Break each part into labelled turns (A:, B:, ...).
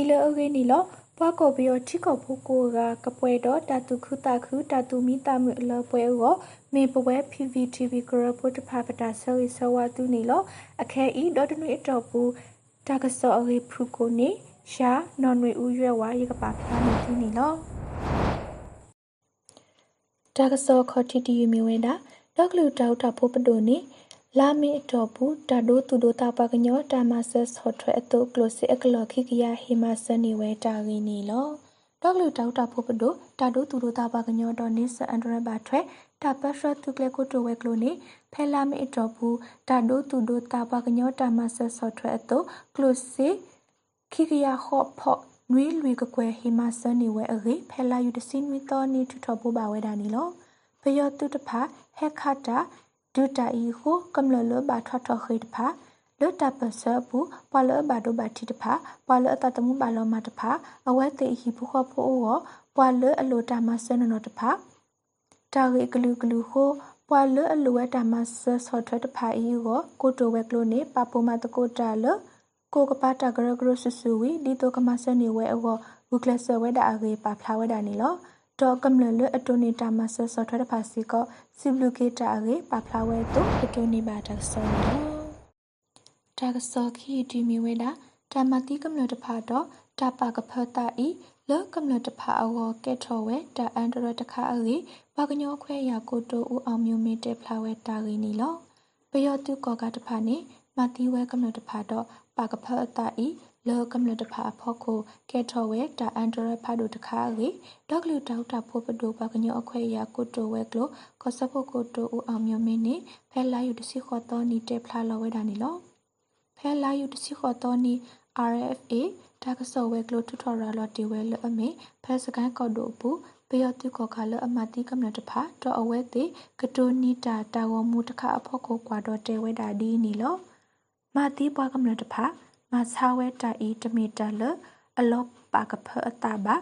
A: အဂေနီလောပွားကိုပြောချိကောဖူကိုကကပွဲတော့တတုခုတခုတတုမီတမှုအလပွဲရောမေပပွဲ PVTV ကရပုတဖာပတာဆယ်ဆဝတူနီလောအခဲဤဒေါ်တနွေအတော်ပူတကစောအဂေဖုကိုနေရှာနော်နွေဦးရွယ်ဝါရကပါဖာနေတူနီလောတကစောခေါတီတီမီဝဲတာဒေါကလူတောက်တာဖို့ပဒိုနေ လာမီအတော်ဘူးတာဒိုသူဒိုတာပကညောတာမဆတ်ဟော့ထွဲအတုကလိုစီအကလော်ခိကရဟီမာဆနီဝဲတာရင်းနီလောဒေါကလူတောက်တာဖို့ပဒိုတာဒိုသူဒိုတာပကညောတော်နေဆအန်ဒရဘတ်ထွဲတာပတ်ရတုကလေကိုတိုဝဲကလိုနေဖဲလာမီအတော်ဘူးတာဒိုသူဒိုတာပကညောတာမဆတ်ဟော့ထွဲအတုကလိုစီခိကရခော့ဖော့နွေလွေကကွယ်ဟီမာဆနီဝဲအရေဖဲလာယူတစင်းဝီတော်နီထူထော်ပူပါဝဲတာနီလောပယောတုတဖာဟက်ခတာ ဒုတာဤဟုကမ္လလဘာထထခိတဖာလောတပစဘူးပလဘဒုဘတိတဖာပလအတတမှုဘလောမတဖာအဝဲတေဟိဖုခဖိုးောပလအလိုတမဆနနတဖာတာရီကလူကလူဟုပွာလအလိုဝတမဆဆောထတဖာဤကိုကိုတိုဝဲကလိုနေပပမတကိုတာလကိုကပတာဂရဂရဆဆူဝီဒီတိုကမဆနေဝဲအောဝုကလဆဝဲတာအရေပါဖလာဝဲတာနေလော တော့ကမ္လလအတုနေတာမဆဆောထရဖာစီကစီဘလူကေတာရေပါဖလာဝဲတုအတုနေပါတဆောနော်တာကဆောခီတီမီဝဲတာတာမတိကမ္လတဖာတော့တာပါကဖတာဤလောကမ္လတဖာအောကဲထော်ဝဲတာအန်ဒရတခါအေပါကညောခွဲရကိုတိုဦးအောင်မျိုးမေတဲဖလာဝဲတာရင်းနီလောပယောတုကောကတဖာနေမတိဝဲကမ္လတဖာတော့ ပါကဖအတာဤလောကမ္လတဖာဖောက်ကိုကဲထော်ဝဲတာအန်ဒရဖာဒိုတခါလေဒေါကလူတောက်တာဖို့ပဒိုပါကညောအခွဲရကိုတိုဝဲကလိုကောဆဖို့ကိုတိုဦးအောင်မျိုးမင်းနေဖဲလာယူတစီခေါ်တော်နီတဲဖလာလောဝဲတာနီလောဖဲလာယူတစီခေါ်တော်နီ RFA တာကဆောဝဲကလိုတူထော်ရာလော်တီဝဲလအမေဖဲစကိုင်းကော့ဒိုပူပယောတုကောခါလအမတိကမနတဖာတော့အဝဲတိကတိုနီတာတာဝမှုတခအဖို့ကိုကွာတော့တဲဝဲတာဒီနီလော မာတိပွားကမနတဖာမဆာဝဲတာဤတမီတာလအလောပါကဖအတာဘာ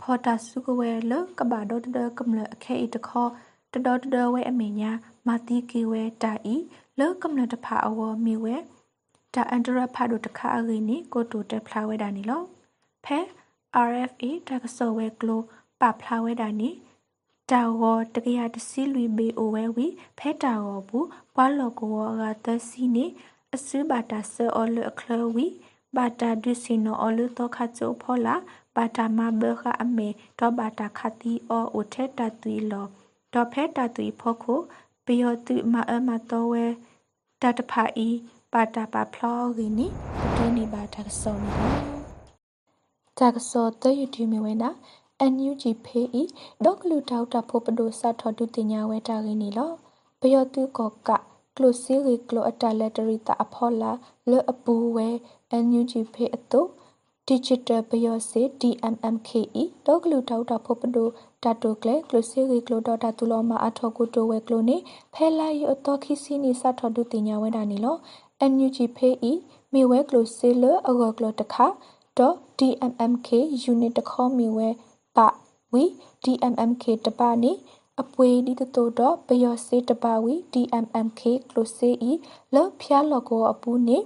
A: ဖော်တာစုကဝဲလကဘာဒိုတကမလအခဲဤတခောတတော်တတော်ဝဲအမေညာမာတိကေဝဲတာဤလောကမလတဖာအဝမီဝဲတာအန်ဒရဖာဒိုတခါအဂိနီကိုတိုတက်ဖလာဝဲတာနီလောဖဲ RFA တကဆောဝဲကလိုပဖလာဝဲတာနီတာဝတကရတစီလူဘေအိုဝဲဝီဖဲတာဝဘူးပွာလောကောကတစီနီ အစဘာတာဆအော်လအခလဝီဘာတာဒုစီနိုအော်လတောခါချိုဖောလာဘာတာမဘခအမေတော့ဘာတာခတီအောအိုထက်တတူလောတော့ဖဲတတူဖောခုပယောတုမအမတော်ဝဲတတဖာဤပါတာပါဖလောဂီနီဒူနီဘာတာဆောနီတာကဆောတယူတီမီဝဲနာ NUG ဖေးဤဒေါကလူတောက်တာဖို့ပဒိုဆတ်ထော်ဒူတင်ညာဝဲတာဂီနီလောဘယောတုကောက ကလိုစီရီကလိုအတလက်တရီတာအဖောလာလောအပူဝဲ NUG ဖေးအတု digital ဘယောစီ DMMKE ဒေါကလူတောက်တာဖို့ပဒိုတာတိုကလေကလိုစီရီကလိုဒေါတာတူလောမအထောကိုတိုဝဲကလိုနေဖဲလာယအတော်ခိစီနီဆတ်ထော်ဒူတင်ညာဝဲတာနီလော NUG ဖေးဤမေဝဲကလိုစီလအဂောကလိုတခါ .dmmk unit တခေါမီဝဲပဝီ dmmk တပနိ အပွေဒီတတိုတော့ဘယောစေတပဝီ dmmk ကလိုစေဤလဖျားလောကောအပူနေ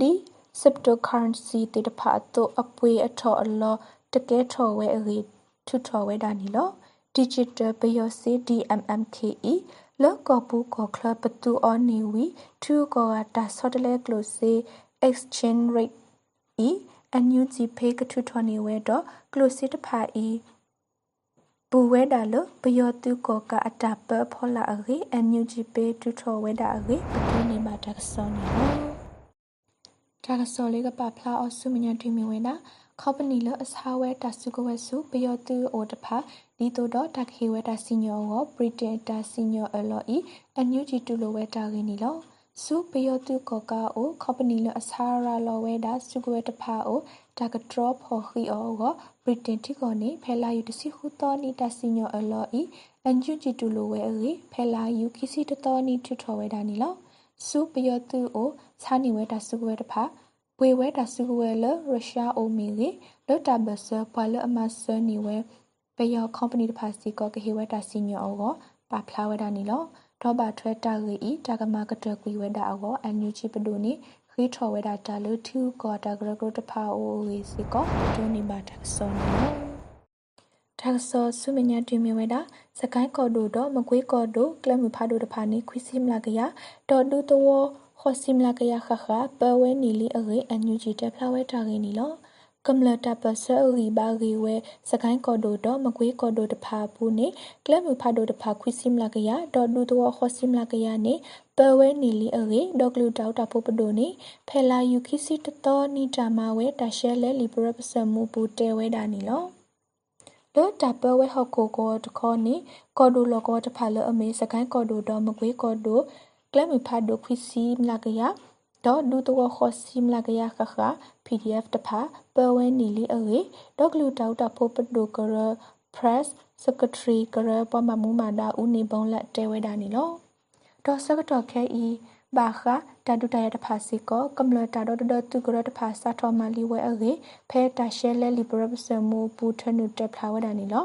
A: ဒီ cryptocurrency တေတဖာတော့အပွေအထော်အလောတကဲထော်ဝဲအရေထုထော်ဝဲတာနီလော digital ဘယောစေ dmmk ဤလောကပူကောကလပတူအောနီဝီသူကောတာဆော့တလဲကလိုစေ exchange rate ဤအန်ယူဂျီဖေးကထုထော်နေဝဲတော့ကလိုစစ်တဖာဤ ဘူဝဲတာလဘယောတုကောကအတာပဖောလာအရေအန်ယူဂျီပေထုထော်ဝဲတာအရေပတူနေမှာတက်ဆောနေနော်တာကဆောလေးကပဖလာအဆုမညာတီမီဝဲနာခေါပနီလအစားဝဲတာစုကဝဲစုဘယောတူအိုတဖာဒီတိုတော့တခေဝဲတာစီညောကိုပရီတင်တာစီညောအလော်ဤအန်ယူဂျီတူလိုဝဲတာရင်းနီလော စုဘယောတူကောကာအိုခေါပနီလအစားရာလော်ဝဲတာစုကဝဲတဖာအိုတာကဒရောဖော်ခီအောကိုပရီတင်တီကိုနေဖဲလာယူတစီခုတော်နီတာစီညောအလော်ဤအန်ယူဂျီတူလိုဝဲအေဖဲလာယူခီစီတတော်နီထွထော်ဝဲတာနီလောစုဘယောတူအိုခြားနေဝဲတာစုကဝဲတဖာဝေဝဲတာစုဝဲလရုရှားအိုမီလေလောတာဘဆပွာလအမဆနီဝဲပယော company တဖာစီကောကဟေဝဲတာစီညောအောပါဖလာဝဲတာနီလော တော့ပါထွဲတာရီဤတာကမကတကွေဝဲတာအောအန်ယူချီပဒိုနီခခိထောဝဲတာတာလူထူကောတာဂရဂရတဖာအိုဝေစီကောဒိုနီဘာတာဆောနီနောတာဆောဆုမညာတွင်မြဝဲတာစကိုင်းကော်ဒိုတော့မကွေးကော်ဒိုကလမဖာဒိုတဖာနေခွီစီမလာကရဒေါ်ဒူတောခေါ်စီမလာကရခခပဝဲနီလီအရေအန်ယူဂျီတက်ဖလာဝဲတာရင်းနီလော ကမ္လတာပဆအရီဘာရီဝဲစကိုင်းကော်ဒိုတော့မကွေးကော်ဒိုတဖာပူနေကလမဖာဒိုတဖာခွီစီမလာကရဒေါ်ဒူတောခေါ်စီမလာကရနေပဝဲနီလီအရေဒေါကလူတောက်တာဖို့ပဒိုနေဖဲလာယူခိစီတတော်နီတာမဝဲတရှဲလဲလီဘရပစမူပူတဲဝဲတာနီလောလောတပဝဲဟောက်ကိုကောတခေါနီကော်ဒိုလောကောတဖာလအမေစကိုင်းကော်ဒိုတော့မကွေးကော်ဒိုကလမဖာဒိုခွီစီမလာကရ ဒေါ်ဒူတောခေါ်စီမလာကရခခ PDF တဖာပဝဲနီလီအေဒေါကလူတောက်တာဖို့ပဒိုကရ press secretary ကရပမမူမာဒါဦးနေဘုံလက်တဲဝဲတာနီလောဒေါ်စကတော့ခဲဤဘာခတာဒူတရတဖာစီကောကမ္လတာဒေါ်ဒတူကရတဖာစာတော်မလီဝဲအေဖဲတာရှဲလဲလီဘရပစမူပူထနုတက်ဖလာဝဲတာနီလော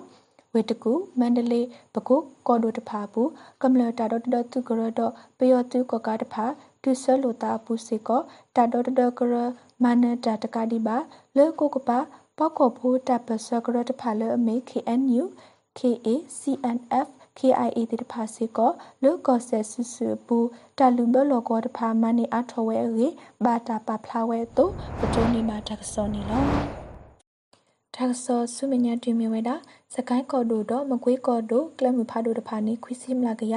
A: ဝေတကူမန္တလေးပကုကော်ဒိုတဖာဘူးကမ္လတာဒေါ်ဒတူကရတော့ပယောတူကကတဖာ ဒုဆလိုတာပူစီကောတာဒေါ်ဒကရမနတာတကဒီပါလေကိုကပါပောက်ခေါ်ဖို့တပ်ပစကရတဖာလေအမေ KNU KA CNF KIA တိတဖာစီကောလောကောဆဲဆူဆူပူတလူဘလောကောတဖာမနီအထောဝဲရေဘာတာပဖလာဝဲတို့ပတိုနီမာတက်ဆောနီလောတက်ဆောဆုမညာတွင်မြဝဲတာစကိုင်းကော်ဒိုတော့မကွေးကော်ဒိုကလမဖာဒိုတဖာနေခွီစီမလာကရ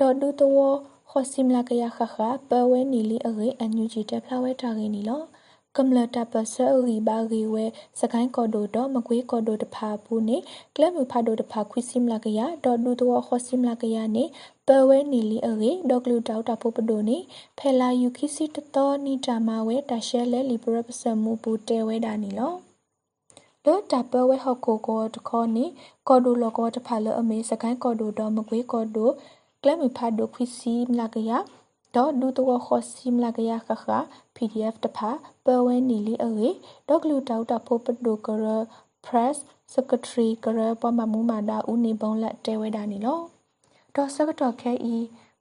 A: ဒေါ်ဒူတော ခေါ်စီမလာကရခခပဝဲနီလီအရေအန်ယူဂျီတက်ဖလာဝဲတာရင်းနီလောကမ္လတာပဆအရီဘာရီဝဲစကိုင်းကော်ဒိုတော့မကွေးကော်ဒိုတဖာပူနေကလမဖာဒိုတဖာခွီစီမလာကရဒေါ်ဒူတောခေါ်စီမလာကရနေပဝဲနီလီအရေဒေါကလူတောက်တာဖို့ပဒိုနေဖဲလာယူခိစီတတော်နီတာမဝဲတရှဲလဲလီဘရပစမူပူတဲဝဲတာနီလောလောတပဝဲဟောက်ကိုကောတခေါနီကော်ဒိုလောကောတဖာလအမေစကိုင်းကော်ဒိုတော့မကွေးကော်ဒို ကလမဖာဒိုခွီစီမလာကရဒေါ်ဒူတောခေါ်စီမလာကရခခ PDF တဖာပဝဲနီလီအေဒေါကလူတောက်တာဖို့ပဒိုကရ press secretary ကရပမမူမာဒါဦးနေဘုံလက်တဲဝဲတာနီလောဒေါ်စကတော့ခဲဤ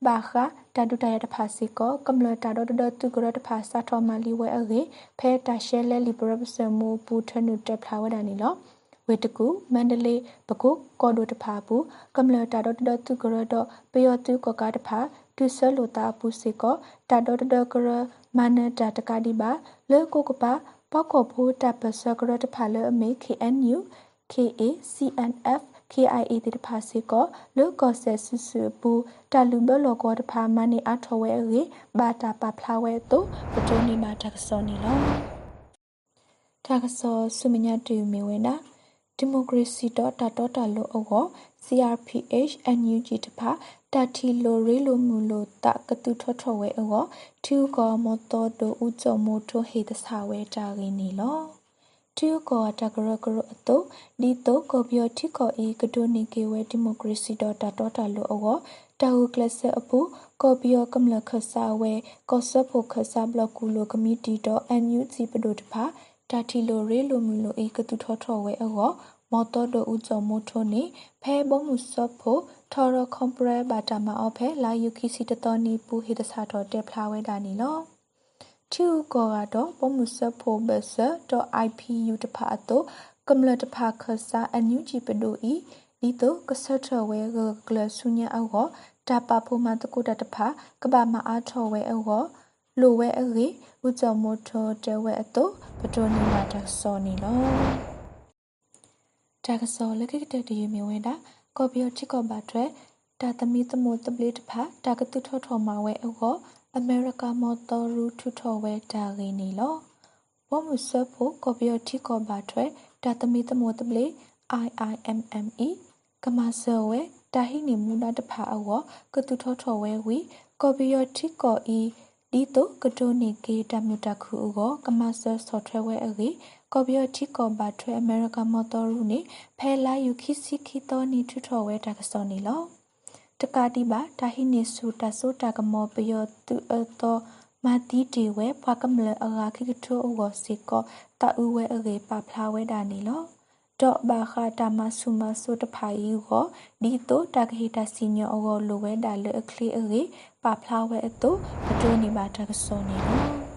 A: ဘာခတာဒူတရတဖာစီကောကမ္လတာဒေါ်ဒတူကရတဖာစာတော်မလီဝဲအေဖဲတာရှဲလဲလီဘရပစမူပူထနုတက်ဖလာဝဲတာနီလော ဝေတကူမန္တလေးပကုကော်ဒိုတဖာဘူးကမ္လတာဒေါ်ဒတူကရတော့ပယောတူကကတဖာဒုဆလိုတာပူစီကောတာဒေါ်ဒကရမနတာတကဒီပါလေကိုကပါပောက်ခေါ်ဖို့တပ်ပစကရတဖာလေအမေ KNU KA CNF KIA တိတဖာစီကောလောကောဆဲဆူဆူပူတလူဘလောကောတဖာမနီအထောဝဲရေဘာတာပဖလာဝဲတို့ပတိုနီမာတက်ဆောနီလောတက်ဆောဆုမညာတူမီဝဲနာ ဒီမိုကရေစီတော့တာတော့တာလို့အော CRPH NUG တဖာတာတီလိုရေလိုမူလိုတကတုထောထောဝဲအောထူကောမတော်ဒိုဥကြုံမိုထိုဟေတဆာဝဲတာရင်းနီလောထူကောတကရကရအတုဒီတုကောပြောတိကောဤကဒိုနီကေဝဲဒီမိုကရေစီတော့တာတော့တာလိုအောတာဟုကလဆအပူကောပြောကမလခဆာဝဲကောဆဖို့ခဆာဘလကူလိုကမီတီတော့ NUG ပဒိုတဖာ တာတီလိုရေလိုမူလိုဤကတုထောထောဝဲအောမော်တော်ဒိုဥကြုံမိုထိုနေဖဲဘုံမှုဆော့ဖို့ထော်ရကွန်ပရဘာတာမအောဖဲလာယူခီစီတတော်နီပူဟိတဆာတော်တက်ဖလာဝဲတာနီလောချူကောကတော့ဘုံမှုဆော့ဖို့ဘဆာ .ipu တဖာတော့ကမ္လတဖာခဆာအန်ယူဂျီပဒိုဤဒီတော့ကဆတ်ထဝဲကလဆုညာအောတာပါဖို့မတကုတတဖာကဘာမအားထော်ဝဲအော လိုဝဲအေဥကြမိုထောတဲဝဲအတော့ပတိုနီမာတဆောနီလောတာကစောလကိကတတရမြဝဲတာကော်ပီယချစ်ကောဘာထွဲတာသမီတမိုတပလေးတဖာတာကတုထောထောမှာဝဲအောအမေရိကမော်တော်ရူထူထောဝဲတာရင်းနီလောဝမှုဆဖို့ကော်ပီယချစ်ကောဘာထွဲတာသမီတမိုတပလေး IIMME ကမဆဝဲတာဟိနေမူနာတဖာအောကတုထောထောဝဲဝီကော်ပီယချစ်ကောဤ ဒီတုကတိုနီကေတမြတခုအောကမဆဆော့ဖ်ဝဲအေကော်ဘီယတီကောဘာထွဲအမေရိကန်မော်တော်ရူနေဖဲလာယူခိစီခီတော်နီထူထော်ဝဲတာကစောနေလောတကာတိပါတာဟိနေဆူတဆိုတာကမောပယောတူအတော်မာတီတီဝဲဖွာကမလအရာခိကထိုအောစီကောတာဥဝဲအရေပါဖလာဝဲတာနေလော တော့ဘာခတာမဆုမဆုတဖာယူကိုဒီတော့တကဟိတစီညောအောလိုဝဲတာလေအခလီအေပါဖလာဝဲအတော့ပတိုးနေပါတကစောနေလော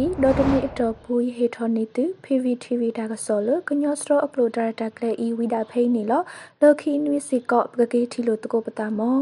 A: ဤဒေါ်တမီအတော်ဘူးဟေထော်နေသူ PVTV ဒါကဆောလကညောစရောအပလိုဒါတာကလေဤဝိဒါဖိနေလောလခီနွီစီကော့ပကေတီလိုတကိုပတာမော